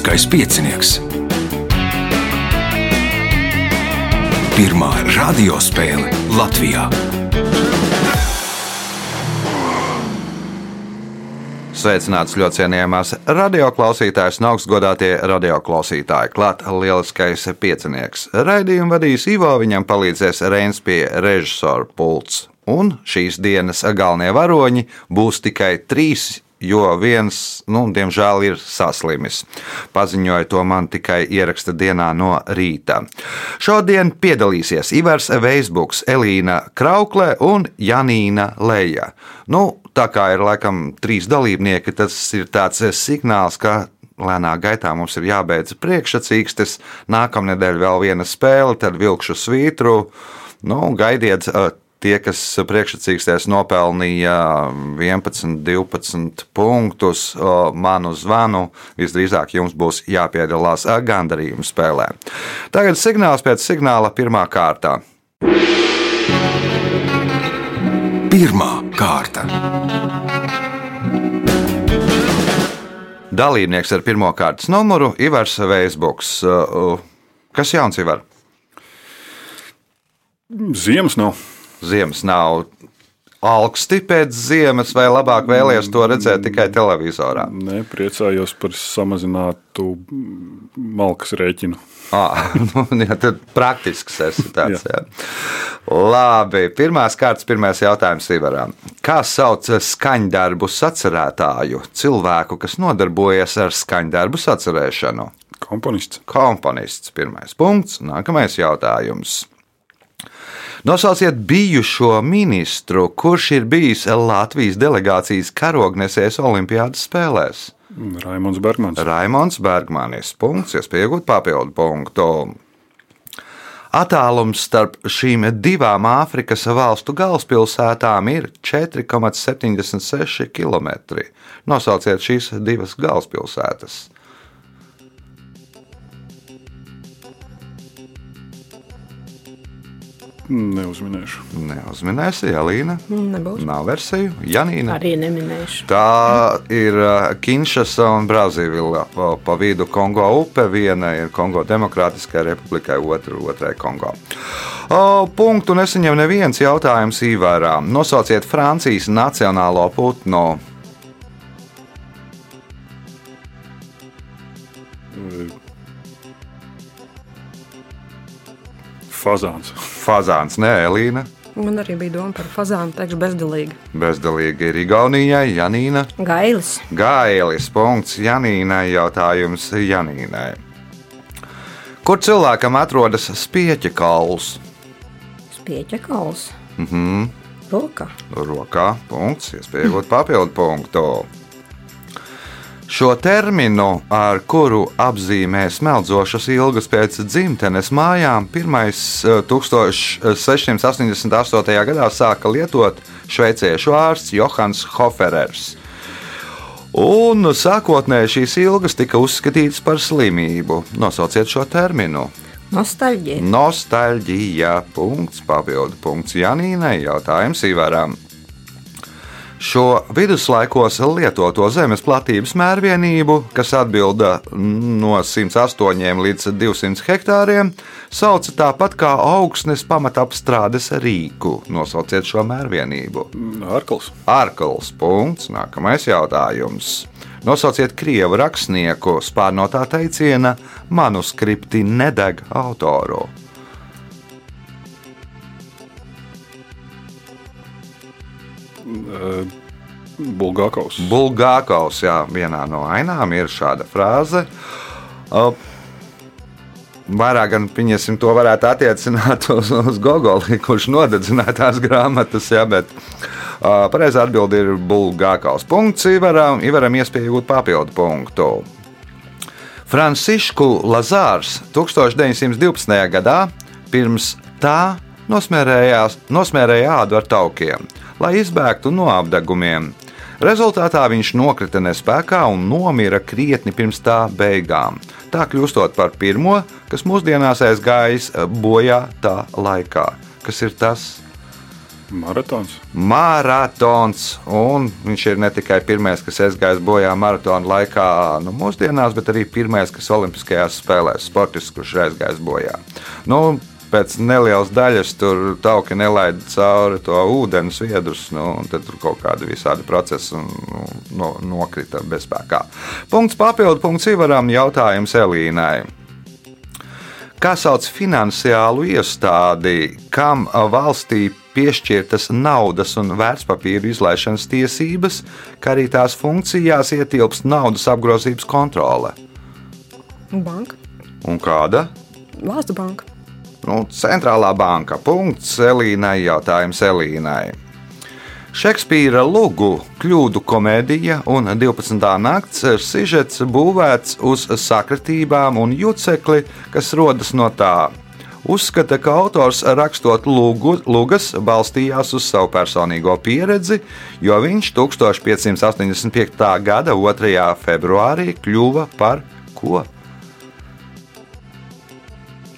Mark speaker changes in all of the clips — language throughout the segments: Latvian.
Speaker 1: Lieliskais piecinieks. Pirmā radiospēle Latvijā.
Speaker 2: Sveicināts ļoti cienījamās radioklausītājas un augstgadātie radioklausītāji. Klāt lieliskais piecinieks. Raidījumu vadīs Ivo, viņam palīdzēs Reins pie režisora pults. Un šīs dienas galvenie varoņi būs tikai trīs jo viens, nu, diemžēl, ir saslimis. Paziņoja to man tikai ieraksta dienā no rīta. Šodien piedalīsies Ivars Veisbuks, Elīna Kraukle un Janīna Leja. Nu, tā kā ir laikam trīs dalībnieki, tas ir tāds signāls, ka lēnā gaitā mums ir jābeidz priekšsacīkstes. Nākamnedēļ vēl viena spēle, tad vilkšu svītru. Nu, gaidiet, tie, kas priekšsacīkstēs nopelnīja 11, 12 punktus, manu zvanu, visdrīzāk jums būs jāpiedalās gandarījuma spēlē. Tagad signāls pēc signāla pirmā kārtā.
Speaker 1: Pirmā kārta.
Speaker 2: Dalībnieks ar pirmā kārtas numuru Ivars Veisbuks. Kas jauns Ivar?
Speaker 3: Ziemas nav.
Speaker 2: Ziemas nav. Augsti pēc ziemas, vai labāk vēlēties to redzēt tikai televizorā?
Speaker 3: Nē, priecājos par samazinātu malkas rēķinu.
Speaker 2: Ah, nu, jā, tad praktisks esi tāds. jā. Labi, pirmās kārtas, pirmais jautājums Ivaram. Kā sauc skaņdarbu sacerētāju, cilvēku, kas nodarbojas ar skaņdarbu sacerēšanu?
Speaker 3: Komponists.
Speaker 2: Komponists, pirmais punkts, nākamais jautājums. Nosauciet bijušo ministru, kurš ir bijis Latvijas delegācijas karognesējs Olimpiādas spēlēs.
Speaker 3: Raimons Bergmans.
Speaker 2: Raimons Bergmanis. Punkts, iespējot papildu punktu. Attālums starp šīm divām Āfrikas valstu galvaspilsētām ir 4,76 km. Nosauciet šīs divas galvaspilsētas.
Speaker 3: Neuzminēšu.
Speaker 2: Neuzminēsi, Jālīna.
Speaker 4: Nebūs.
Speaker 2: Nav versiju. Janīna.
Speaker 4: Arī neminēšu.
Speaker 2: Tā ir Kinšasa un Brazīlija. Pa, pa vidu Kongo upe. Viena ir Kongo Demokrātiskajai republikai, otra otrai Kongo. O, punktu nesaņem neviens jautājums īvērā. Nosauciet Francijas nacionālo putnu.
Speaker 3: Fazāns.
Speaker 2: Fazāns, nē, Elīna.
Speaker 4: Man arī bija doma par fazānu, teikšu, bezdilīgi.
Speaker 2: Bezdalīgi ir Igaunijai, Janīna.
Speaker 4: Gailis.
Speaker 2: Gailis, punkts Janīnai, jautājums Janīnai. Kur cilvēkam atrodas spieķa kauls?
Speaker 4: Spieķa kauls.
Speaker 2: Mhm.
Speaker 4: Rokā.
Speaker 2: Rokā, punkts, iespējot papildu punktu. Šo terminu, ar kuru apzīmē smeldzošas ilgas pēc dzimtenes mājām, pirmais eh, 1688. gadā sāka lietot šveiciešu ārsts Johans Hoferers. Un sākotnēji šīs ilgas tika uzskatītas par slimību. Nosauciet šo terminu.
Speaker 4: Nostalģija.
Speaker 2: Nostalģija. Punkts, papildu punkts Janīnai. Jautājums Ivaram. Šo viduslaikos lietoto zemes platības mērvienību, kas atbilda no 108 līdz 200 hektāriem, sauca tāpat kā augsnes pamatapstrādes rīku. Nosauciet šo mērvienību.
Speaker 3: Arkls.
Speaker 2: Arkls. Punkts. Nākamais jautājums. Nosauciet krievu rakstnieku spārnotā teiciena manuskripti nedeg autoru.
Speaker 3: Bulgākaus.
Speaker 2: Bulgākaus, jā, vienā no ainām ir šāda frāze. Uh, Vairāk gan pieņemsim, to varētu attiecināt uz, uz Gogoli, kurš nodedzināja tās grāmatas, jā, bet uh, pareizā atbilde ir Bulgākaus. Punkts Ivaram, Ivaram iespēja iegūt papildu punktu. Francišku Lazārs 1912. gadā pirms tā nosmērēja ādu ar taukiem, lai izbēgtu no apdegumiem. Rezultātā viņš nokrita nespējā un nomira krietni pirms tā beigām. Tā kļūstot par pirmo, kas mūsdienās aizgājis bojā tā laikā. Kas ir tas?
Speaker 3: Maratons.
Speaker 2: Maratons. Un viņš ir ne tikai pirmais, kas aizgājis bojā maratona laikā, nu, mūsdienās, bet arī pirmais, kas Olimpiskajās spēlēs, sportists, kurš aizgājis bojā. Nu, pēc nelielas daļas tur tauki nelaida cauri to ūdens viedrus, nu, un tad tur kaut kādi visādi procesi nu, no, nokrita bezspēkā. Punkts papildu punkts Ivaram jautājums Elīnai. Kā sauc finansiālu iestādi, kam valstī piešķirtas naudas un vērtspapīru izlaišanas tiesības, kā arī tās funkcijās ietilpst naudas apgrozības kontrole?
Speaker 4: Banka.
Speaker 2: Un kāda?
Speaker 4: Valsts banka.
Speaker 2: Nu, centrālā banka. Punkts Elīnai. Jautājums Elīnai. Šekspīra lugu kļūdu komēdija un 12. nakts sižets būvēts uz sakritībām un jucekli, kas rodas no tā. Uzskata, ka autors rakstot lugu, lugas balstījās uz savu personīgo pieredzi, jo viņš 1585. gada 2. februārī kļuva par ko?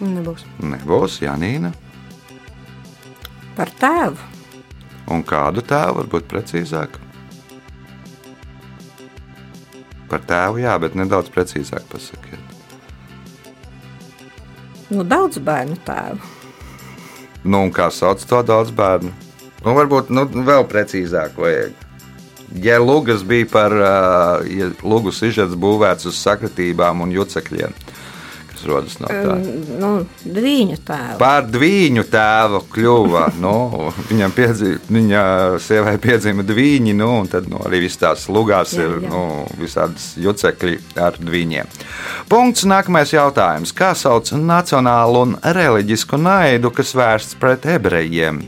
Speaker 4: Nebūs.
Speaker 2: Nebūs Janīna.
Speaker 4: Par tēvu.
Speaker 2: Un kādu tēvu varbūt precīzāk? Par tēvu, jā, bet nedaudz precīzāk pasakiet.
Speaker 4: Nu, daudz bērnu tēvu.
Speaker 2: Nu, un kā sauc to daudz bērnu? Nu, varbūt nu, vēl precīzāk vajag. Ja Lūgas bija par, ā, ja Lūgas izžets būvēts uz sakritībām un jucekļiem, kas rodas no tā.
Speaker 4: Nu, viņa tēvu.
Speaker 2: Par dviņu tēvu kļuva. Nu, viņam piedzīva, viņa sievai piedzima dviņi, nu, un tad nu, arī viss tās lugās
Speaker 4: Jā,
Speaker 2: ir
Speaker 4: jā.
Speaker 2: nu, visādas jucekļi ar dviņiem. Punkts. Nākamais jautājums. Kā sauc nacionālu un reliģisku naidu, kas vērsts pret ebrejiem?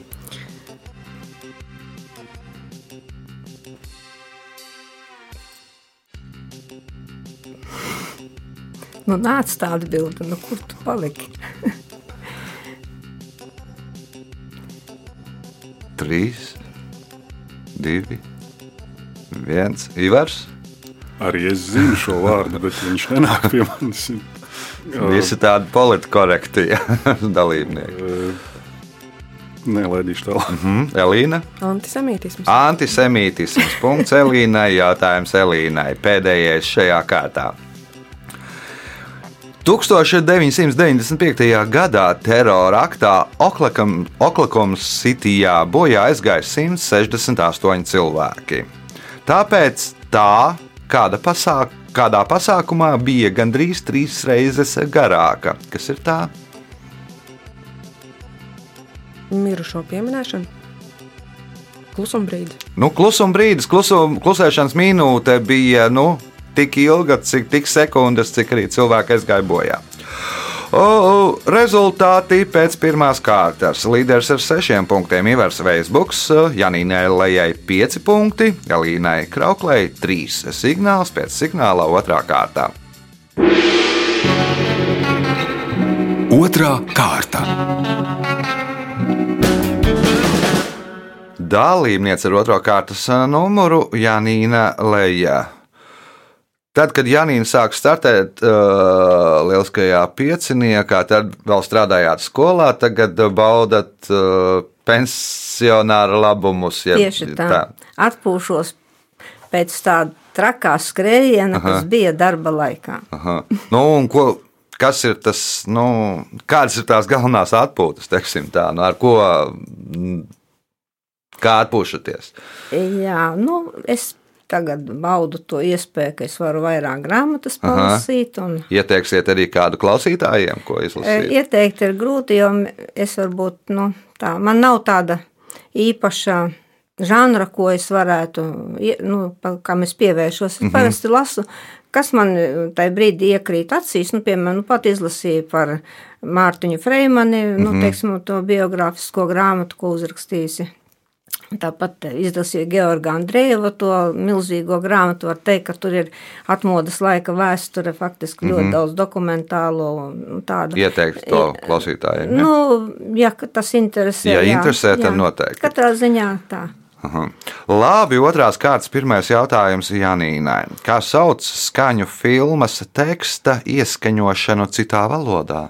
Speaker 4: Nu, nāc tāda bilde, nu, kur tu paliki?
Speaker 2: Trīs, divi, viens. Ivars.
Speaker 3: Arī es zinu šo vārdu, bet viņš nenāk pie manis.
Speaker 2: Visi tādi politkorekti dalībnieki.
Speaker 3: Nē, laidīšu tālāk.
Speaker 2: Mm, Elīna.
Speaker 4: Antisemītisms.
Speaker 2: Antisemītisms. Punkts Elīnai. Jautājums Elīnai. Pēdējais šajā kārtā. 1995. gadā terora aktā Oklahomas Citijā bojā aizgāja 168 cilvēki. Tāpēc tā kāda pasāk, kādā pasākumā bija gandrīz trīs reizes garāka. Kas ir tā?
Speaker 4: Mirušo pieminēšana. Klusumbrīdi.
Speaker 2: Nu, klusuma brīdis, klusum, klusēšanas minūte bija nu, tik ilga, cik tik sekundes, cik arī cilvēki aizgāja bojā. O, rezultāti pēc pirmās kārtas. Līderis ar sešiem punktiem Ivars Veisbuks, Janīnai Lējai pieci punkti, Elīnai Krauklei trīs signāls pēc signāla otrā kārtā.
Speaker 1: Otra kārta.
Speaker 2: Dalībniece ar otro kārtas ā, numuru Janīna Leja. Tad, kad Janīna sāk startēt uh, lieliskajā pieciniekā, tad vēl strādājāt skolā, tagad baudat uh, pensionāra labumus. Ja,
Speaker 4: Tieši tā. tā. Atpūšos pēc tāda trakā skrējiena,
Speaker 2: Aha.
Speaker 4: kas bija darba laikā.
Speaker 2: Aha. Nu, ko, kas ir tas, nu, kādas ir tās galvenās atpūtas, teiksim tā, nu, ar ko, mm, kā atpūšaties?
Speaker 4: Jā, nu, es tagad baudu to iespēju, ka es varu vairāk grāmatas palasīt. Un,
Speaker 2: Ieteiksiet arī kādu klausītājiem, ko
Speaker 4: e,
Speaker 2: izlasīt?
Speaker 4: ieteikt ir grūti, jo es varbūt, nu, tā, man nav tāda īpaša žanra, ko es varētu, nu, kam es pievēršos. Es parasti lasu, kas man tajā brīdī iekrīt acīs. Nu, piemēram, nu, pat izlasīju par Mārtiņu Freimani, nu, teiksim, to biogrāfisko grāmatu, ko uzrakstījusi. Tāpat izlasīju Georgu Andrejevu to milzīgo grāmatu. Var teikt, ka tur ir atmodas laika vēsture, faktiski ļoti daudz dokumentālo un tādu.
Speaker 2: Ieteikt to klausītājiem. ja?
Speaker 4: Nu, ja tas interesē.
Speaker 2: Ja interesē, tad noteikti.
Speaker 4: Katrā ziņā tā.
Speaker 2: Aha. Labi, otrās kārtas pirmais jautājums Janīnai. Kā sauc skaņu filmas teksta ieskaņošanu citā valodā?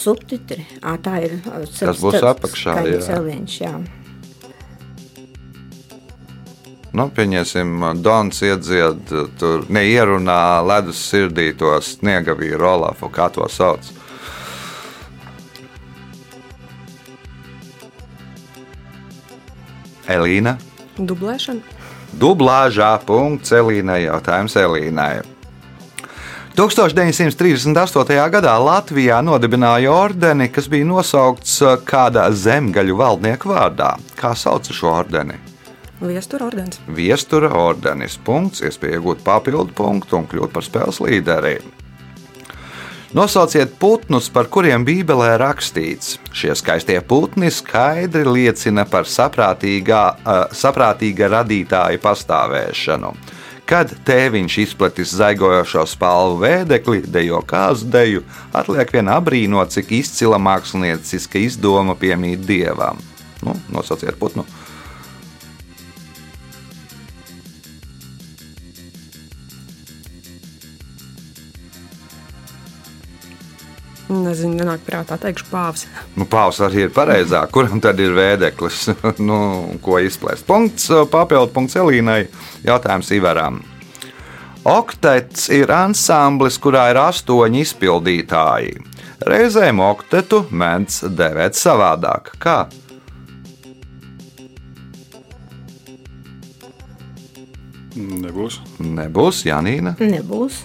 Speaker 4: Subtitri. Ā, tā ir ā,
Speaker 2: Tas būs
Speaker 4: cel-
Speaker 2: apakšā, jā.
Speaker 4: Celiņš, jā.
Speaker 2: Nu, pieņemsim, Dons iedzied, tur neierunā ledus sirdī to sniega vīru Olafu, kā to sauc. Elīna.
Speaker 5: Dublēšana.
Speaker 2: Dublāžā punkts Elīnai jautājums Elīnai. 1938. gadā Latvijā nodibināja ordeni, kas bija nosaukts uh, kāda zemgaļu valdnieka vārdā. Kā sauc šo ordeni?
Speaker 5: Viestura ordens.
Speaker 2: Viestura ordenis. Punkts, iespēja iegūt papildu punktu un kļūt par spēles līderi. Nosauciet putnus, par kuriem Bībelē rakstīts. Šie skaistie putni skaidri liecina par saprātīgā, uh, saprātīga radītāja pastāvēšanu. Kad tēviņš izplatis zaigojošo spalvu vēdekli, dejo kāzu deju, atliek vien apbrīnot, cik izcila mākslinieciska izdoma piemīt dievam. Nu, nosauciet putnu.
Speaker 5: Nezinu, nenāk prātā, teikšu pāvs.
Speaker 2: Nu, Pāvs arī ir pareizā. Kuram tad ir vēdeklis? nu, ko izplēst? Punkts, papildu punkts Elīnai. Jautājums Ivaram. Oktets ir ansamblis, kurā ir astoņi izpildītāji. Reizēm oktetu mēdz devēt savādāk. Kā?
Speaker 3: Nebūs.
Speaker 2: Nebūs Janīna,
Speaker 4: Nebūs.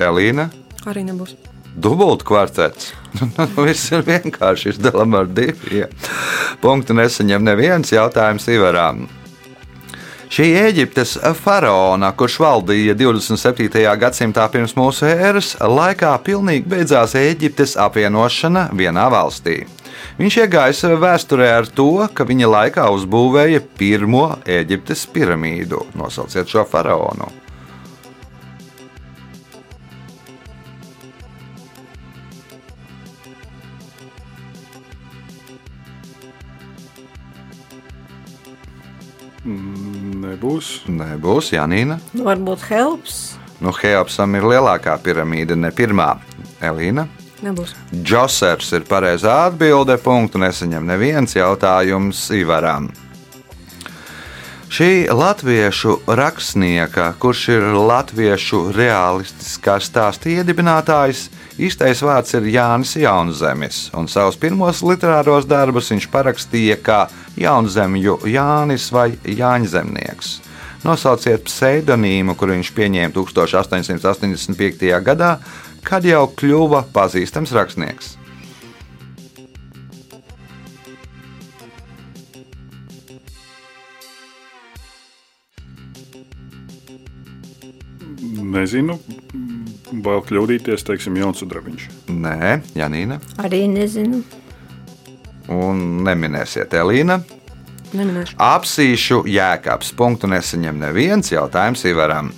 Speaker 2: Elīna,
Speaker 5: Arī nebūs.
Speaker 2: Dubult kvartets. Nu, Viss ir vienkārši izdalām ar diviem. Punktu nesaņem neviens jautājums Ivaram. Šī Eģiptes faraona, kurš valdīja 27. gadsimtā pirms mūsu ēras, laikā pilnīgi beidzās Eģiptes apvienošana vienā valstī. Viņš iegājis vēsturē ar to, ka viņa laikā uzbūvēja pirmo Eģiptes piramīdu. Nosauciet šo faraonu.
Speaker 3: Nebūs.
Speaker 2: Nebūs Janīna.
Speaker 4: Nu, varbūt helps.
Speaker 2: Nu, Heopsam ir lielākā piramīda, ne pirmā. Elīna.
Speaker 5: Nebūs.
Speaker 2: Džosers ir pareizā atbilde. Punktu nesaņem neviens jautājums Ivaram. Šī latviešu rakstnieka, kurš ir latviešu realistiskā stāsta iedibinātājs, īstais vārds ir Jānis Jaunzemis, un savus pirmos literāros darbus viņš parakstīja kā Jaunzemju Jānis vai Jāņzemnieks. Nosauciet pseidonīmu, kuru viņš pieņēma 1885. gadā, kad jau kļuva pazīstams rakstnieks.
Speaker 3: Nezinu. Bail kļūdīties, teiksim, Jauns Udrabiņš.
Speaker 2: Nē, Janīna,
Speaker 4: Arī nezinu.
Speaker 2: un neminēsiet Elīna.
Speaker 5: Neminēšu.
Speaker 2: Apsīšu jēkabs. Punktu nesaņem neviens jautājums Ivaram.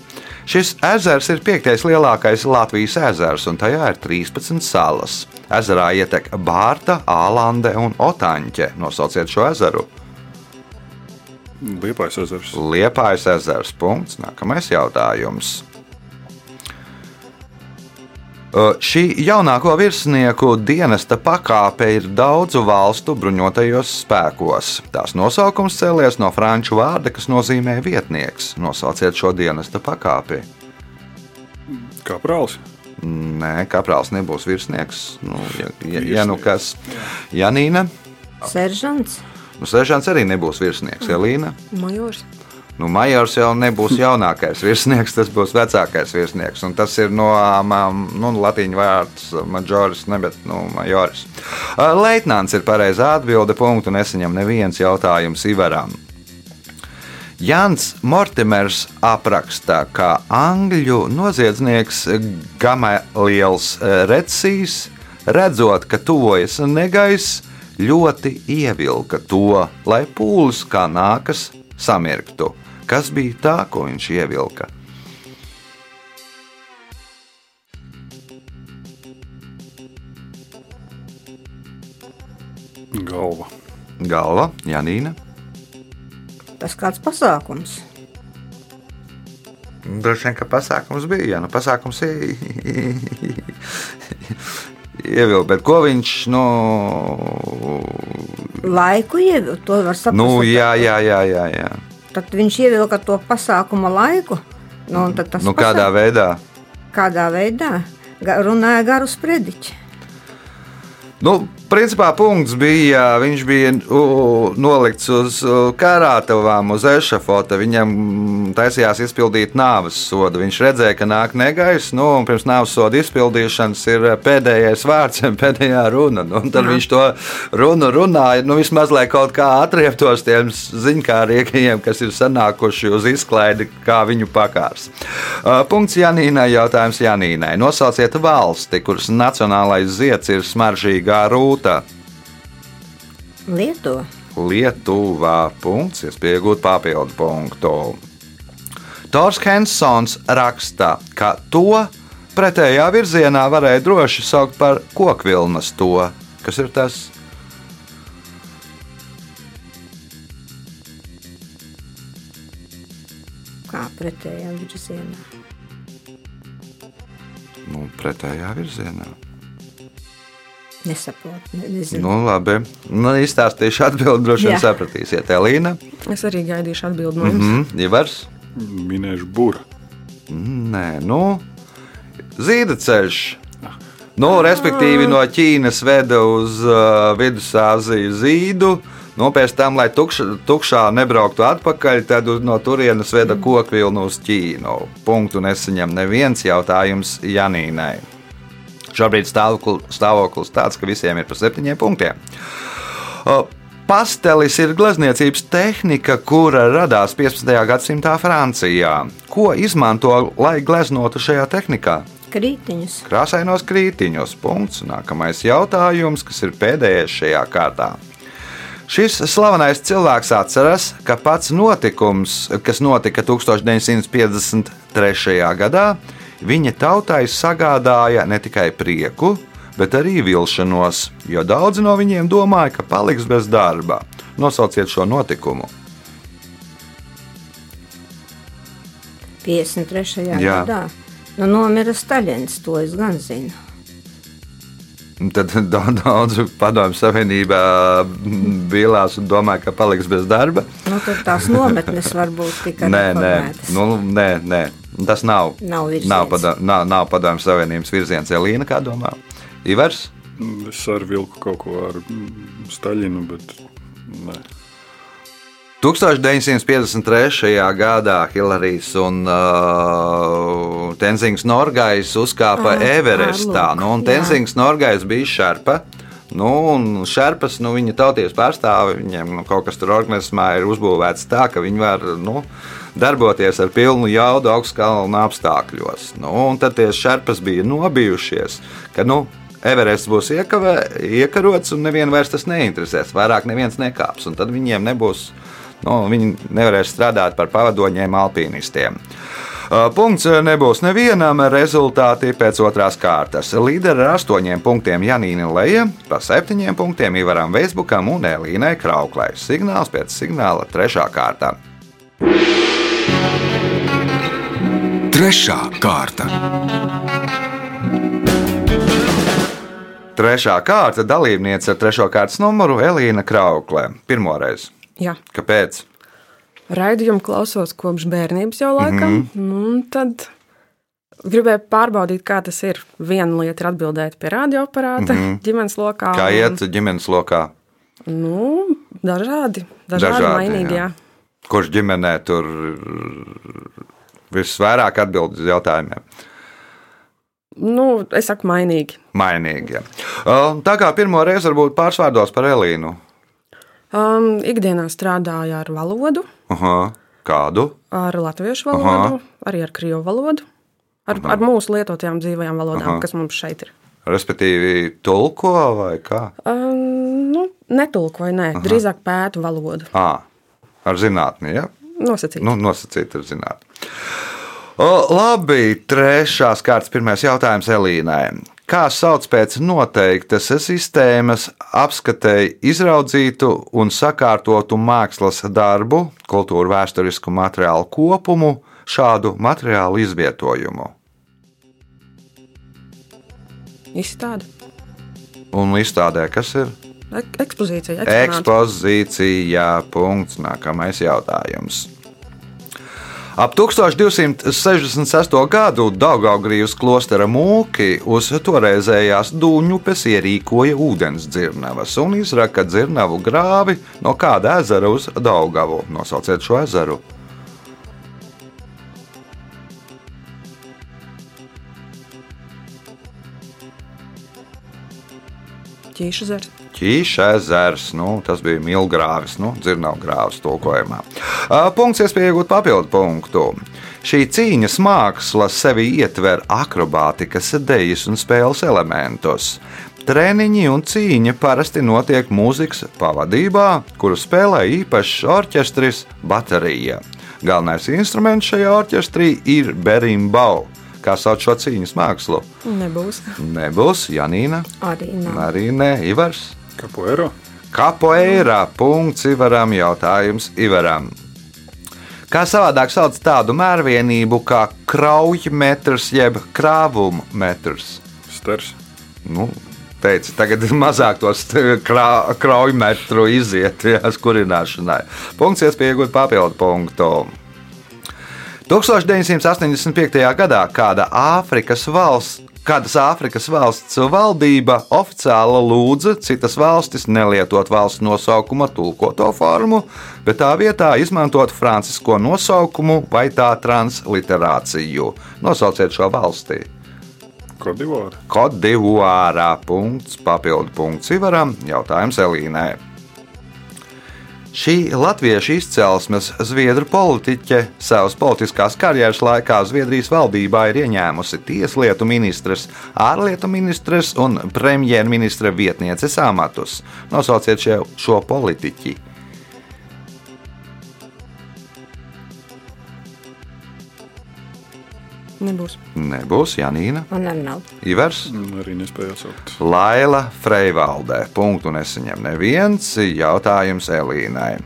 Speaker 2: Šis ezers ir piektais lielākais Latvijas ezers, un tajā ir 13 salas. Ezerā ietek Bārta, Ālande un Otāņķe. Nosauciet šo ezeru.
Speaker 3: Liepais ezers.
Speaker 2: Liepājas ezers. Punkts. Nākamais jautājums. Uh, Šī jaunāko virsnieku dienesta pakāpe ir daudzu valstu bruņotajos spēkos. Tās nosaukums cēlies no franču vārda, kas nozīmē vietnieks. Nosauciet šo dienesta pakāpi.
Speaker 3: Kā prāls.
Speaker 2: Nē, kaprāls nebūs virsnieks. Nu, ja, ja, ja nu kas, Janīna,
Speaker 4: Seržants.
Speaker 2: nu, Sežants arī nebūs virsnieks. Elīna.
Speaker 5: Majors.
Speaker 2: Nu, Majors jau nebūs jaunākais virsnieks, tas būs vecākais virsnieks. Tas ir no nu, latīņu vārds majoris, ne bet nu, majoris. Leitnants ir pareizā atbilde. Punktu nesaņem neviens jautājums Ivaram. Jans Mortimers apraksta, ka angļu noziedznieks Gamaliels Redsīs, redzot, ka tuvojas negaiss, ļoti ievilka to, lai pūlis kā nākas samirktu. Kas bija tā, ko viņš ievilka?
Speaker 3: Galva.
Speaker 2: Galva, Janīna.
Speaker 4: Tas kāds pasākums.
Speaker 2: Droši vien, ka pasākums bija. Jā, nu, pasākums ievilkt, bet ko viņš, nu,
Speaker 4: Laiku ievilka, to var saprast.
Speaker 2: nu jā, jā, jā, jā, jā.
Speaker 4: Tad viņš ievilka to pasākuma laiku. Nu,
Speaker 2: Nu, kādā
Speaker 4: pasā-
Speaker 2: veidā?
Speaker 4: kādā veidā runāja garu sprediķi.
Speaker 2: Nu, principā punkts bija, viņš bija u, nolikts uz karātavām, uz ešafota. Viņam taisījās izpildīt nāves sodu. Viņš redzēja, ka nāk negaiss, nu, un pirms nāves soda izpildīšanas ir pēdējais vārds, pēdējā runa. Nu, un tad
Speaker 4: Jā.
Speaker 2: viņš to runu runāja, nu, vismaz lai kaut kā atrieptos tiem ziņkārīgajiem, kas ir sanākuši uz izklaidi, kā viņu pakārs. Uh, Punkts Janīnai, jautājums Janīnai. Nosauciet valsti, kuras nacionālais zieds ir smaržīgā rūta.
Speaker 4: Lietuva.
Speaker 2: Lietuvā punkts, iegūt papildu punktu. Tors Hensons raksta, ka to pretējā virzienā varēja droši saukt par kokvilnas to. Kas ir tas?
Speaker 4: Kā pretējā virzienā.
Speaker 2: Nu, pretējā virzienā.
Speaker 4: Nesaprotu, ne, nezinu.
Speaker 2: Nu, labi. Nu, izstāstīšu atbildi, droši vien sapratīsiet. Elīna,
Speaker 5: Es arī gaidīšu atbildi no jums.
Speaker 2: mm, Ivars.
Speaker 3: Minēšu būru.
Speaker 2: Nē, nu, zīda ceļš. Nu, respektīvi, no Ķīnas veda uz uh, Vidusāziju zīdu. Nu, pēc tam, lai tukša, tukšā nebrauktu atpakaļ, tad no turienes veda koku vilnu uz Ķīnu. Punktu nesaņem neviens jautājums Janīnai. Šobrīd stāvokl- stāvoklis tāds, ka visiem ir pa septiņiem punktiem. Pastelis ir glezniecības tehnika, kura radās 15. gadsimtā Francijā. Ko izmanto, lai gleznotu šajā tehnikā?
Speaker 4: Krītiņus.
Speaker 2: Krāsainos krītiņos. Punkts. Nākamais jautājums, kas ir pēdējais šajā kārtā. Šis slavenais cilvēks atceras, ka pats notikums, kas notika 1953. gadā, viņa tautai sagādāja ne tikai prieku, bet arī vilšanos, jo daudzi no viņiem domāja, ka paliks bez darba. Nosauciet šo notikumu.
Speaker 4: 53.
Speaker 2: Jā.
Speaker 4: gadā. Nu, nomira Staļins, to es gan zinu.
Speaker 2: Tad da- daudz padomju savienībā bīlās un domāja, ka paliks bez darba.
Speaker 4: Nu, tad tās nometnes var būt tikai
Speaker 2: Nē, nē,
Speaker 4: reformētas.
Speaker 2: nu, nē, nē. Tas nav.
Speaker 4: Nav virziens.
Speaker 2: Nav, pada, nav, nav padomju savienības virziens. Elīna, kā domā? Ivars?
Speaker 3: Es arī vilku kaut ko ar mm, Staļinu, bet nē.
Speaker 2: 1953. gadā Hilarijas un uh, Tenzings Norgais uzkāpa
Speaker 4: Ah,
Speaker 2: Everestā.
Speaker 4: lūk,
Speaker 2: Nu. Tenzings Norgais bija šarpa. Nu, un šarpas, nu, viņa tauties pārstāvi, viņiem nu, kaut kas tur organismā ir uzbūvēts tā, ka viņi var nu, darboties ar pilnu jaudu augstkalnu apstākļos. Nu, tad tie šarpas bija nobijušies, ka nu, Everests būs iekavē, iekarots un nevienu vairs tas neinteresēs. Vairāk neviens nekāps, un tad viņiem nebūs, nu, viņi nevarēs strādāt par pavadoņiem alpīnistiem. Punkts nebūs nevienam, rezultāti pēc otrās kārtas. Līderi ar astoņiem punktiem Janīna Leja, pa septiņiem punktiem Ivaram Veisbukam un Elīnai Krauklai. Signāls pēc signāla trešā kārta.
Speaker 1: Trešā kārta.
Speaker 2: Trešā kārta dalībniece ar trešo kārtas numuru Elīna Krauklē. Pirmoreiz.
Speaker 5: Jā,
Speaker 2: Kāpēc?
Speaker 5: raidījumu klausos kopš bērnības jau laikam. Mm
Speaker 2: Mhm.
Speaker 5: -hmm. Un tad gribēju pārbaudīt, kā tas ir. Viena lieta ir atbildēt pie radioaparāta, mm -hmm. ģimenes lokā.
Speaker 2: Kā
Speaker 5: un-
Speaker 2: iet ģimenes lokā?
Speaker 5: Nu, dažādi, dažādi, dažādi mainīgi. Jā. Jā.
Speaker 2: Kurš ģimenē tur visvairāk atbild uz jautājumiem?
Speaker 5: Nu, es saku, mainīgi.
Speaker 2: Mainīgi. ja. Uh, Tā kā pirmo reizi varbūt pārsvārdos par Elīnu.
Speaker 5: Um, ikdienā strādāju ar valodu,
Speaker 2: Aha. Kādu?
Speaker 5: ar latviešu valodu,
Speaker 2: Aha.
Speaker 5: Arī ar krievu valodu, ar, Aha. ar mūsu lietotajām dzīvajām valodām.
Speaker 2: Aha.
Speaker 5: kas mums šeit ir.
Speaker 2: Respektīvi, tulko vai kā?
Speaker 5: Um, nu, netulkoju, nē, Aha. drīzāk pētu valodu.
Speaker 2: À, ar zinātnē, ja?
Speaker 5: Nosacīt.
Speaker 2: Nu, nosacīt ar zinātnē. O, labi, trešās kārtas pirmais jautājums Elīnai. Kā sauc pēc noteiktas sistēmas apskatēji izraudzītu un sakārtotu mākslas darbu, kultūra vēsturisku materiālu kopumu, šādu materiālu izvietojumu?
Speaker 5: Izstāde.
Speaker 2: Un izstādē, kas ir?
Speaker 5: Ek ekspozīcija. eksponāti.
Speaker 2: Ekspozīcija. Punkts. Nākamais jautājums. Ap 1266. gadu Daugaugrības klostera mūki uz toreizējās dūņupes ierīkoja ūdens dzirnavas un izraka dzirnavu grāvi no kāda ezera uz Daugavu. Nosauciet šo ezeru.
Speaker 5: Ķīšu zars.
Speaker 2: Ķīša ezers, nu, tas bija milgrāvis, nu, dzirnavgrāvis tulkojumā. Punkts iespēja iegūt papildu punktu. Šī cīņas māksla sevi ietver akrobātikas, dejas un spēles elementus. Treniņi un cīņa parasti notiek mūzikas pavadībā, kuru spēlē īpašs orķestris baterija. Galvenais instruments šajā orķestrī ir berimbau. Kā sauc šo cīņas mākslu?
Speaker 5: Nebūs.
Speaker 2: Nebūs Janīna,
Speaker 4: Arī nav.
Speaker 2: arī ne Ivars.
Speaker 3: Kapoeiro.
Speaker 2: Kapoeirā punkts Ivaram, jautājums Ivaram. Kā savādāk sauc tādu mērvienību kā kraujmetrs jeb krāvuma metrs?
Speaker 3: Sters.
Speaker 2: Nu, teica, tagad ir mazāk tos krā, kraujmetru iziet jā, skurināšanai. Punkts iespēja iegūt papildu punktu. 1985. gadā kāda Āfrikas valsts, kādas Āfrikas valsts valdība oficiāli lūdza citas valstis nelietot valsts nosaukuma tulkoto formu, bet tā vietā izmantot francisko nosaukumu vai tā transliterāciju. Nosauciet šo valsti.
Speaker 3: Kodivāra.
Speaker 2: Kodivārā punkts, papildu punkts Ivaram, jautājums Elīnai. Šī latviešu izcelsmes zviedru politiķe savas politiskās karjeras laikā Zviedrijas valdībā ir ieņēmusi tieslietu ministres, ārlietu ministres un premjerministra vietnieces amatus. Nosauciet šo politiķi.
Speaker 5: Nebūs.
Speaker 2: Nebūs Janīna,
Speaker 4: Man arī nav.
Speaker 2: Ivers.
Speaker 3: Mm, Arī nespēja atsaukt.
Speaker 2: Laila Freivaldē. Punktu nesaņem neviens. Jautājums Elīnai.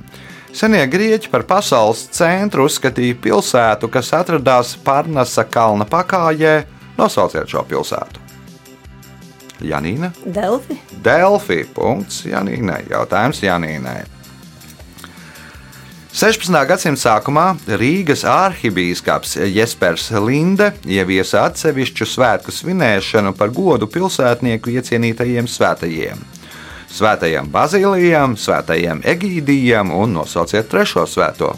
Speaker 2: Senie grieķi par pasaules centru uzskatīja pilsētu, kas atrodas Parnasa kalna pakājē. Nosauciet šo pilsētu. Janīna,
Speaker 4: Delfi.
Speaker 2: Delfi. Punkts Janīnai. Jautājums Janīnai. 16. gadsimta sākumā Rīgas arhibīskaps Jespers Linde ieviesa atsevišķu svētku svinēšanu par godu pilsētnieku iecienītajiem svētajiem. Svētajam Bazīlijam, Svētajam Egīdijam un nosauciet trešo svēto.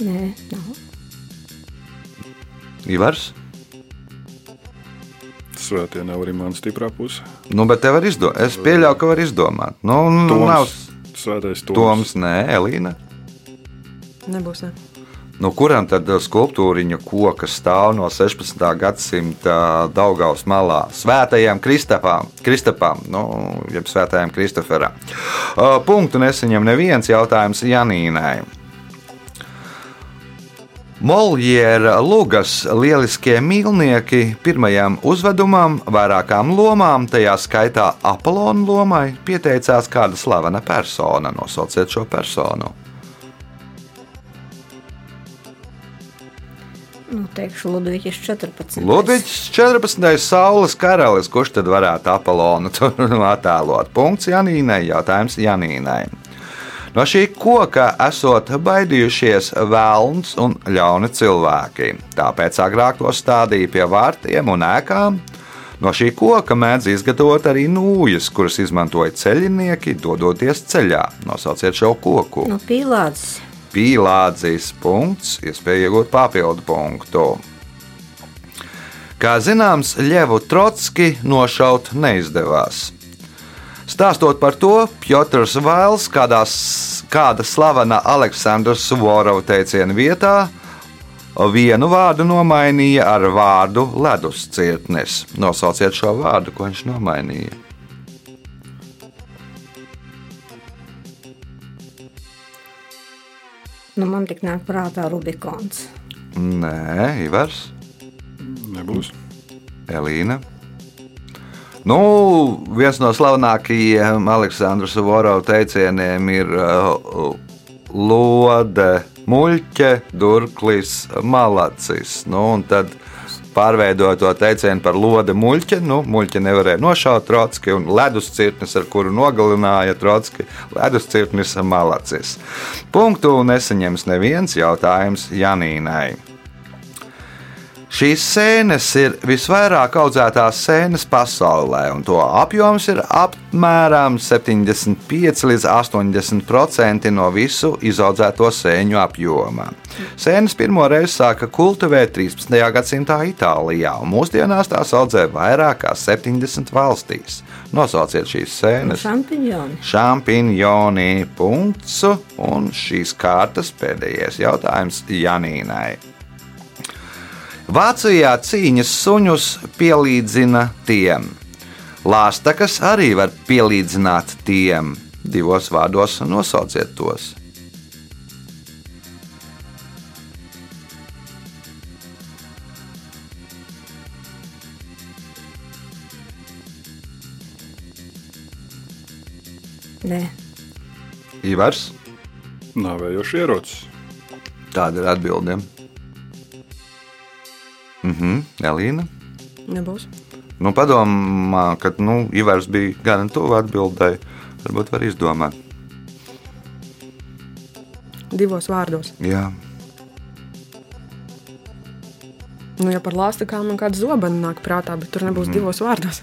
Speaker 4: Nē, nav.
Speaker 2: Ivars.
Speaker 3: Svētie nav arī mana stiprā puse.
Speaker 2: Nu, bet tev var izdomāt. Es pieļauju, ka var izdomāt. Nu, nu,
Speaker 3: Toms.
Speaker 2: nav
Speaker 3: Svētais Toms.
Speaker 2: Toms, nē, Elīna.
Speaker 5: Nebūs. Ne.
Speaker 2: No kuram tad skulptūriņa koka stāv no 16. gadsimta Daugaus malā? Svētajām Kristapām, Kristapām nu, jeb Svētajām Kristoferām. Uh, Punktu nesaņem neviens jautājums Janīnai. Moljēra Lugas lieliskie mīlnieki pirmajam uzvedumam, vairākām lomām, tajā skaitā Apollona lomai, pieteicās kāda slavena persona. Nosauciet šo personu.
Speaker 4: Nu, teikšu, Ludvigs 14.
Speaker 2: Ludvigs 14. saules karalis, kurš tad varētu Apollonu attēlot? Punkts Janīnai, jautājums Janīnai. No šī koka esot baidījušies vēlns un ļauni cilvēki. Tāpēc agrāk to stādīja pie vārtiem un ēkām. No šī koka mēdz izgatavot arī nūjas, kuras izmantoja ceļinieki, dodoties ceļā. Nosauciet šo koku.
Speaker 4: Nu, pīlādes.
Speaker 2: Pīlādzīs punkts, iespēja iegūt papildu punktu. Kā zināms, Ļevu Trotski nošaut neizdevās. Stāstot par to, Piotrs Vails kādās, kāda slavena Aleksandra Suvorova teiciena vietā vienu vārdu nomainīja ar vārdu leduscirtnis. Nosauciet šo vārdu, ko viņš nomainīja.
Speaker 4: Nu, man tik nāk prātā Rubikons.
Speaker 2: Nē, Ivars,
Speaker 3: Nebūs.
Speaker 2: Elīna. Nu, viens no slavenākajiem Aleksandrs Vorova teicieniem ir uh, lode, muļķe, durklis, malacis. Nu, tad pārveidoja to teicienu par lode muļķi. Nu, muļķi nevarēja nošaut Trotski un leduscirknis, ar kuru nogalināja Trotski. Leduscirknis malacis. Punktu nesaņems neviens jautājums Janīnai. Šīs sēnes ir visvairāk audzētās sēnes pasaulē, un to apjoms ir apmēram 75 līdz 80% no visu izaudzēto sēņu apjoma. Sēnes pirmo reizi sāka kultivēt 13. gadsimtā Itālijā, un mūsdienās tās audzē vairāk kā 70 valstīs. Nosauciet šīs sēnes.
Speaker 4: Šampiņoni.
Speaker 2: Šampinjoni punkts, un šīs kārtas pēdējais jautājums Janīnai. Vācijā cīņas suņus pielīdzina tiem. Lāstakas arī var pielīdzināt tiem. Divos vārdos nosauciet tos.
Speaker 4: Nē,
Speaker 2: Ivars,
Speaker 3: Nāvējoši ierocis.
Speaker 2: tāda ir atbildība. Mhm, Elīna.
Speaker 5: Nebūs.
Speaker 2: Nu, padomā, ka nu, Ivars bija gan tuvu atbildēji. Varbūt var izdomāt.
Speaker 5: Divos vārdos.
Speaker 2: Jā,
Speaker 5: Nu, ja par lāstakām man kāda zobena nāk prātā, bet tur nebūs mm. divos vārdos.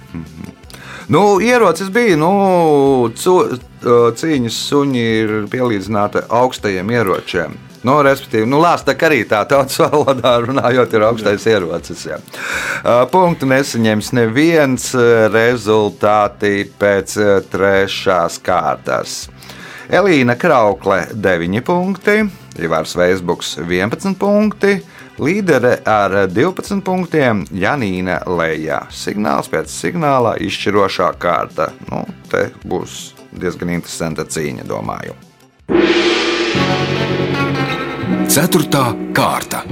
Speaker 2: Nu, ierocis bija. Nu, cīņas suņi ir pielīdzināti augstajiem ieročiem. Nu, respektīvi, nu, lāsta arī tā tautas valodā runājot, ir augstais ierocis. Jā. Punktu nesaņems neviens rezultāti pēc trešās kārtas. Elīna Kraukle 9 punkti, Ivars Veisbuks 11 punkti. Līdere ar 12 punktiem Janīna Lējā. Signāls pēc signāla izšķirošā kārta. Nu, te būs diezgan interesanta cīņa, domāju.
Speaker 1: Ceturtā kārta.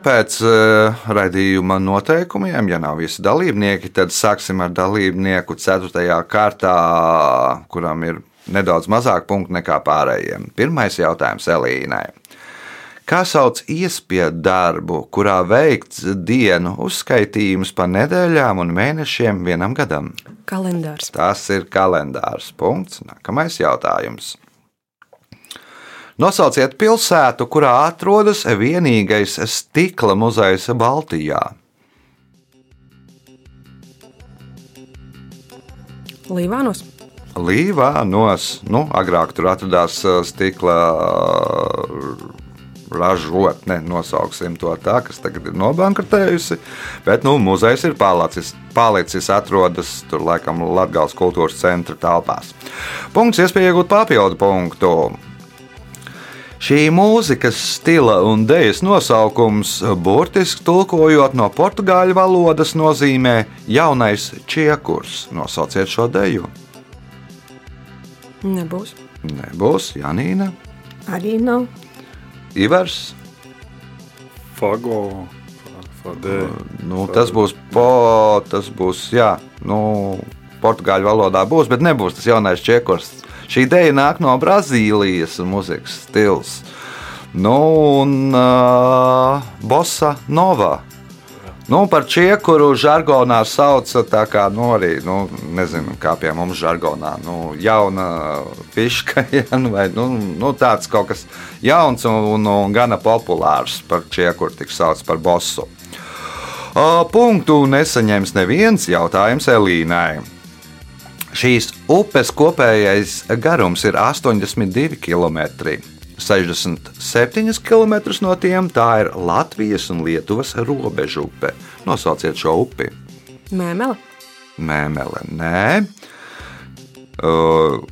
Speaker 2: Pēc uh, raidījuma noteikumiem, ja nav visi dalībnieki, tad sāksim ar dalībnieku 4. kārtā, kuram ir nedaudz mazāk punktu nekā pārējiem. Pirmais jautājums Elīnai. Kā sauc iespiedu darbu, kurā veikts dienu uzskaitījums pa nedēļām un mēnešiem vienam gadam?
Speaker 5: Kalendārs.
Speaker 2: Tas ir kalendārs. Punkts. Nākamais jautājums. Nosauciet pilsētu, kurā atrodas vienīgais stikla muzejs Baltijā.
Speaker 5: Līvānos.
Speaker 2: Līvānos, nu, agrāk tur atradās uh, stikla uh, ražotne, nosauksim to tā, kas tagad ir nobankrotējusi. Bet nu, muzejs ir palicis, palicis atrodas tur laikam Latvijas kultūras centra telpās. Punkts, iespēja iegūt papildu punktu. Šī mūzikas stila un dēļas nosaukums, burtiski tulkojot no portugāļu valodas, nozīmē jaunais čiekurs. Nosauciet šo deju.
Speaker 5: Nebūs.
Speaker 2: Nebūs Janīna,
Speaker 4: arī nav.
Speaker 2: Ivars.
Speaker 3: Fago, fadē.
Speaker 2: Nu, tas būs po, tas būs, jā, nu, portugāļu valodā būs, bet nebūs tas jaunais čiekurs. Šī ideja nāk no Brazīlijas mūzikas stils. Nu, un uh, Bossa Nova. Nu, par čiekuru žargonā sauc tā kā, nu, arī, nu, nezinu, kā pie mums žargonā, nu, jauna piška, ja, nu, vai, nu, nu, tāds kaut kas jauns un, un, un gana populārs par čiekuru tik sauc par bosu. Uh, punktu nesaņems neviens jautājums Elīnai. Šīs upes kopējais garums ir 82 km. 67 km no tiem tā ir Latvijas un Lietuvas robeža upe. Nosauciet šo upi.
Speaker 5: Mēmele.
Speaker 2: Mēmele, nē. Uh,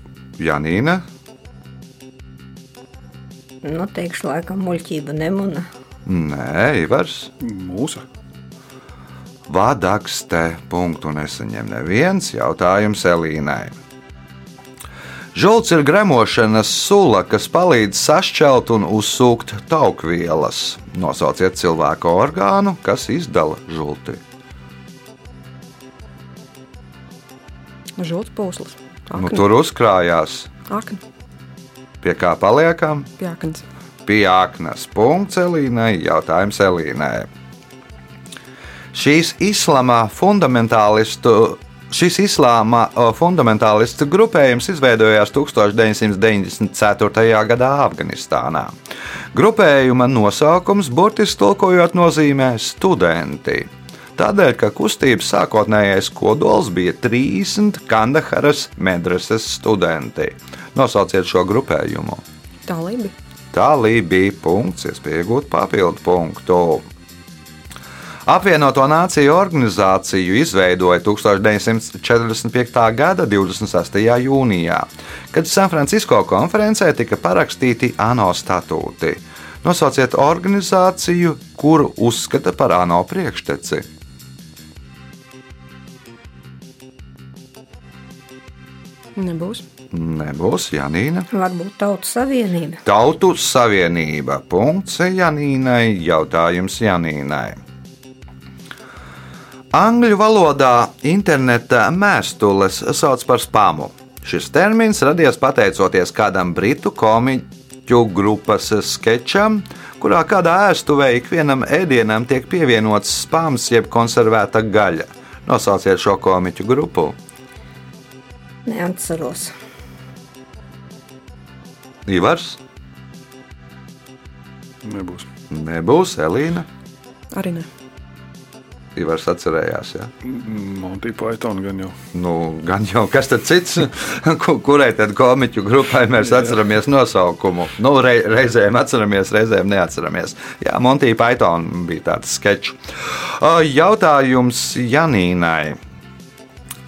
Speaker 2: Janīna,
Speaker 4: Nu, teikšu, laikam, muļķība nemuna.
Speaker 2: nē, Ivars.
Speaker 3: Mūsa.
Speaker 2: Vadakste punktu nesaņem neviens jautājums Elīnai. Žults ir gremošanas sula, kas palīdz sašķelt un uzsūkt taukvielas. Nosauciet cilvēku orgānu, kas izdala žulti.
Speaker 5: Žults pūslis.
Speaker 2: Nu, tur uzkrājās,
Speaker 5: Akni.
Speaker 2: pie kā paliekam.
Speaker 5: Pjākans.
Speaker 2: piaknas. Punkts Elīnai. Jautājums Elīnai. Šīs islāma fundamentālistu. Šis islāma fundamentālistu grupējums izveidojās 1994. gadā Afganistānā. Grupējuma nosaukums burtiski tulkojot nozīmē studenti. Tādēļ, ka kustības sākotnējais kodols bija 30 Kandaharas medreses studenti. Nosauciet šo grupējumu.
Speaker 5: Talība.
Speaker 2: Tā bija punkts, iespēja iegūt papildu punktu. Apvienoto Nāciju organizāciju izveidoja 1945. gada 26. jūnijā, kad Sanfrancisko konferencē tika parakstīti ANO statūti. Nosauciet organizāciju, kuru uzskata par ANO priekšteci.
Speaker 5: Nebūs.
Speaker 2: Nebūs Janīna.
Speaker 4: Varbūt Tautu Savienība.
Speaker 2: Tautu savienība. Punkts Janīnai. Jautājums Janīnai. Angļu valodā interneta mēstules sauc par spamu. Šis termins radies pateicoties kādam britu komiķu grupas sketčam, kurā kādā ēstuvē ikvienam ēdienam tiek pievienots spams jeb konservēta gaļa. Nosauciet šo komiķu grupu.
Speaker 4: Neatceros.
Speaker 2: Ivars,
Speaker 3: Nebūs.
Speaker 2: nebūs Elīna.
Speaker 5: Arī ne.
Speaker 2: Ivars atcerējās. Ja?
Speaker 3: Monty Python gan jau.
Speaker 2: Nu, gan jau kas tad cits, Ku- kurai tad komiķu grupai mēs atceramies nosaukumu. Nu, rei, reizēm atceramies, reizēm neatceramies. Jā, Monty Python bija tāds sketčs. Jautājums Janīnai.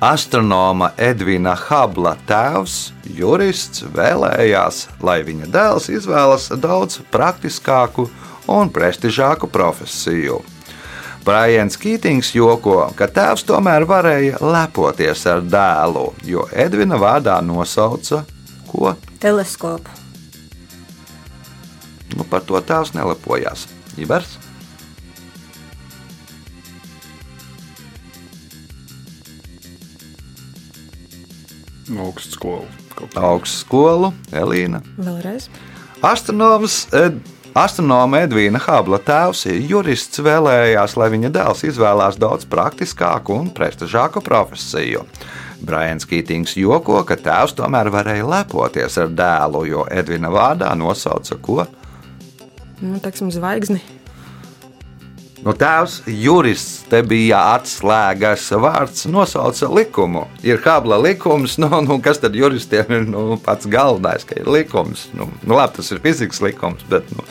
Speaker 2: Astronoma Edvina Habla tēvs, jurists, vēlējās, lai viņa dēls izvēlas daudz praktiskāku un prestižāku profesiju. Brians Kītings joko, ka tēvs tomēr varēja lepoties ar dēlu, jo Edvina vārdā nosauca ko?
Speaker 4: Teleskopu.
Speaker 2: Nu, par to tēvs nelepojās.
Speaker 3: Kaut kā.
Speaker 2: Augstskolu, Elīna.
Speaker 5: Vēlreiz.
Speaker 2: Astronoms, Ed, astronoma Edvīna Habla tēvs, jurists, vēlējās, lai viņa dēls izvēlās daudz praktiskāku un prestižāku profesiju. Brians Kītings joko, ka tēvs tomēr varēja lepoties ar dēlu, jo Edvina vārdā nosauca ko?
Speaker 5: Nu, teiksim, zvaigzni.
Speaker 2: Nu, tēvs, jurists, te bija atslēgas vārds, nosauca likumu. Ir kabla likums, nu, nu, kas tad juristiem ir nu, pats galvenais, ka ir likums. Nu, nu, labi, tas ir fizikas likums, bet nu,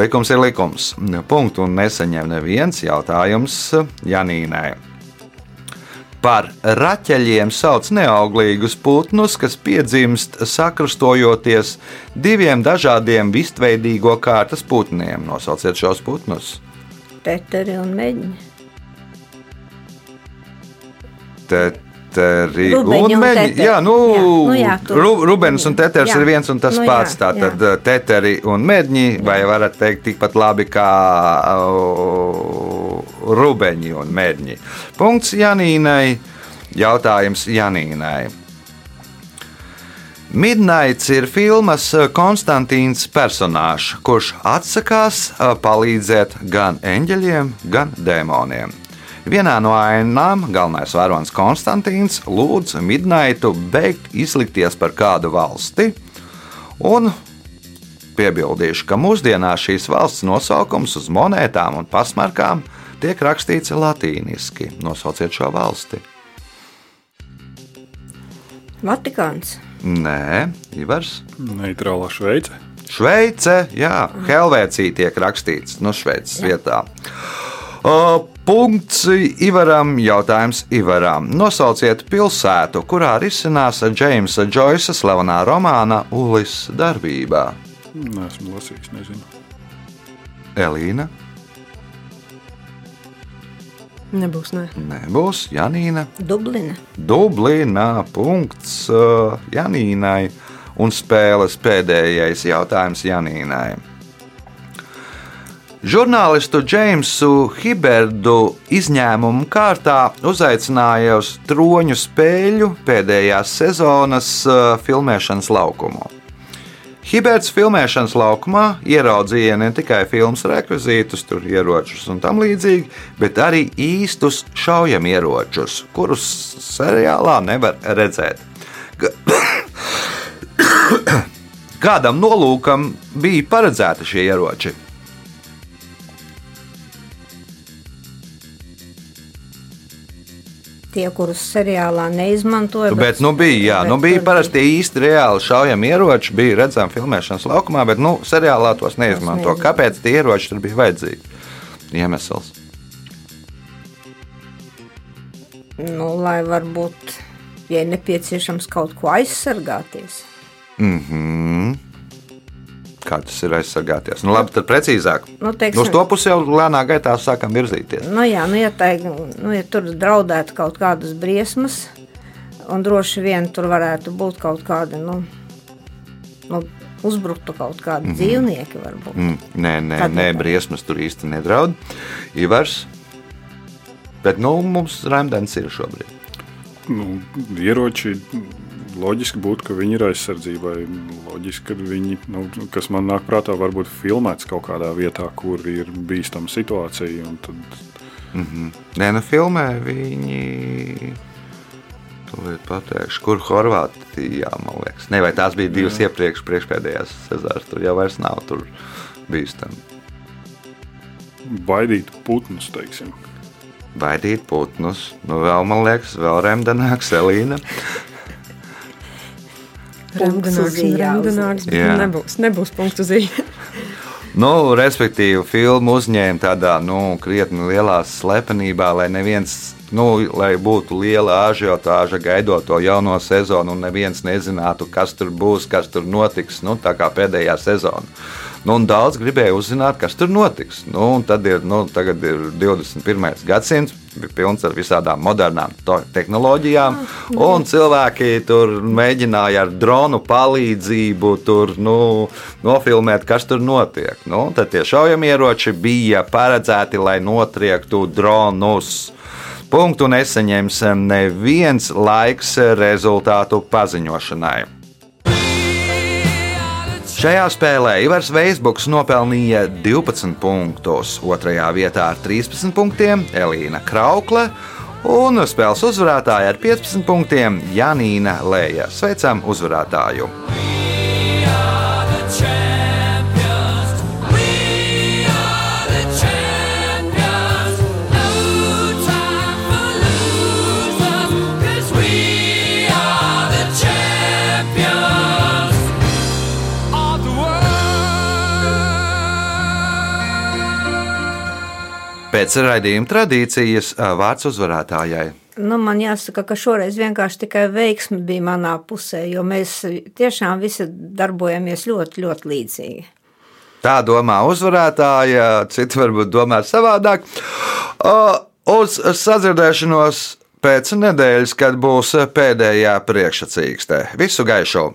Speaker 2: likums ir likums. Punktu un nesaņem neviens jautājums Janīnai. Par raķeļiem sauc neauglīgus putnus, kas piedzimst sakrustojoties diviem dažādiem vistveidīgo kārtas putniem. Nosauciet šos putnus.
Speaker 4: Teteri un meģiņi.
Speaker 2: Teteri un
Speaker 4: un
Speaker 2: meģi.
Speaker 4: teteri.
Speaker 2: Jā, nu,
Speaker 4: Jā, nu jā,
Speaker 2: Rubens un Teters
Speaker 4: Jā.
Speaker 2: ir viens un tas
Speaker 4: Nu
Speaker 2: pats. Tātad teteri un meģi, vai varat teikt tikpat labi kā uh, rubeņi un meģi. Punkts Janīnai. Jautājums Janīnai. Midnights ir filmas Konstantīns personāžs, kurš atsakās ā, palīdzēt gan eņģeļiem, gan dēmoniem. Vienā no ainām galvenais varonis Konstantīns lūdz Midnightu beigt izlikties par kādu valsti, un piebildīšu, ka mūsdienās šīs valsts nosaukums uz monētām un pasmarkām tiek rakstīts latīniski. Nosauciet šo valsti.
Speaker 4: Vatikāns.
Speaker 2: Nē, Ivars.
Speaker 3: Neitrālā Šveice.
Speaker 2: Šveice, jā, Helvēcija tiek rakstīts no Šveices vietā. O, Punkts Ivaram, jautājums Ivaram. Nosauciet pilsētu, kurā risinās Džeimsa Džoisa slavenā romāna Ulis darbībā.
Speaker 3: Nē, esmu lasījis, nezinu.
Speaker 2: Elīna,
Speaker 5: Nebūs, nē.
Speaker 2: nebūs Janīna,
Speaker 4: Dublina.
Speaker 2: Dublīnā, punkts uh, Janīnai un spēles pēdējais jautājums Janīnai. Žurnālistu Džeimsu Hiberdu izņēmumu kārtā uzaicināja uz troņu spēļu pēdējās sezonas uh, filmēšanas laukumu. Hiberts filmēšanas laukumā ieraudzīja ne tikai filmas rekvizītus, tur ieročus un tam līdzīgi, bet arī īstus šaujamieročus, kurus seriālā nevar redzēt. Kādam nolūkam bija paredzēti šie ieroči?
Speaker 4: Tie, kurus seriālā neizmantoja.
Speaker 2: Bet, nu, bija, jā, nu, bija parasti īsti reāli šaujami ieroči, bija redzami filmēšanas laukumā, bet nu, seriālā tos neizmanto.
Speaker 4: neizmanto.
Speaker 2: Kāpēc tie ieroči tur bija vajadzīgi? Iemesls.
Speaker 4: Nu, lai varbūt, ja nepieciešams kaut ko aizsargāties.
Speaker 2: Mhm. Kā tas ir aizsargāties? Nu, labi, tad precīzāk.
Speaker 4: Nu, teiksim-
Speaker 2: Uz to pusi jau lēnā gaitā sākam virzīties.
Speaker 4: Nu, jā, nu, ja, tai, nu, ja tur draudētu kaut kādas briesmas, un droši vien tur varētu būt kaut kāda, nu, nu uzbruktu kaut kādi mm dzīvnieki varbūt.
Speaker 2: Mm, nē, nē,
Speaker 4: Tad
Speaker 2: nē briesmas tur īsti nedraud. Ivars. Bet nu, mums rēmdens ir šobrīd.
Speaker 3: Nu, ieroči loģiski būtu, ka viņi ir aizsardzībai. Loģiski, ka viņi, nu, kas man nāk prātā, varbūt filmēts kaut kādā vietā, kur ir bīstama situācija. Tad,
Speaker 2: Nē, nu, filmē viņi. Tūlīt pateikšu, kur Horvātijā, man liekas. Ne, vai tās bija divas iepriekš, priekšpēdējās Cezāras. Tur jau vairs nav tur bīstami.
Speaker 3: baidīt putnus, teiksim.
Speaker 2: Baidīt putnus. Nu, vēl, man liekas, vēl remdenāks Elīna.
Speaker 5: Bet
Speaker 2: Jā.
Speaker 5: nebūs, nebūs punktu i.
Speaker 2: Nu, respektīvi, filmu uzņēma tādā nu, krietni lielā slepenībā, lai neviens, nu, lai būtu liela ažiotāža gaidot to jauno sezonu, un neviens nezinātu, kas tur būs, kas tur notiks. Nu, tā kā pēdējā sezona. Nu, un daudz gribēja uzzināt, kas tur notiks. Nu, un tad ir, nu, tagad ir 21. gadsimts, bija pilns ar visādām modernām tehnoloģijām, un cilvēki tur mēģināja ar dronu palīdzību tur, nu, nofilmēt, kas tur notiek. Nu, tad tie šaujamieroči bija paredzēti, lai notriektu dronus. Punktu nesaņems neviens laiks rezultātu paziņošanai. Šajā spēlē Ivars Veisbuks nopelnīja 12 punktus, otrajā vietā ar 13 punktiem Elīna Kraukle un spēles uzvarētāja ar 15 punktiem Janīna Lēja. Sveicam uzvarētāju! Pēc raidījuma tradīcijas vārds uzvarētājai.
Speaker 4: Nu, man jāsaka, ka šoreiz vienkārši tikai veiksme bija manā pusē, jo mēs tiešām visi darbojamies ļoti, ļoti līdzīgi.
Speaker 2: Tā domā uzvarētāja, citi varbūt domā savādāk. Uz sadzirdēšanos pēc nedēļas, kad būs pēdējā priekšsacīkstē. Visu gaišu!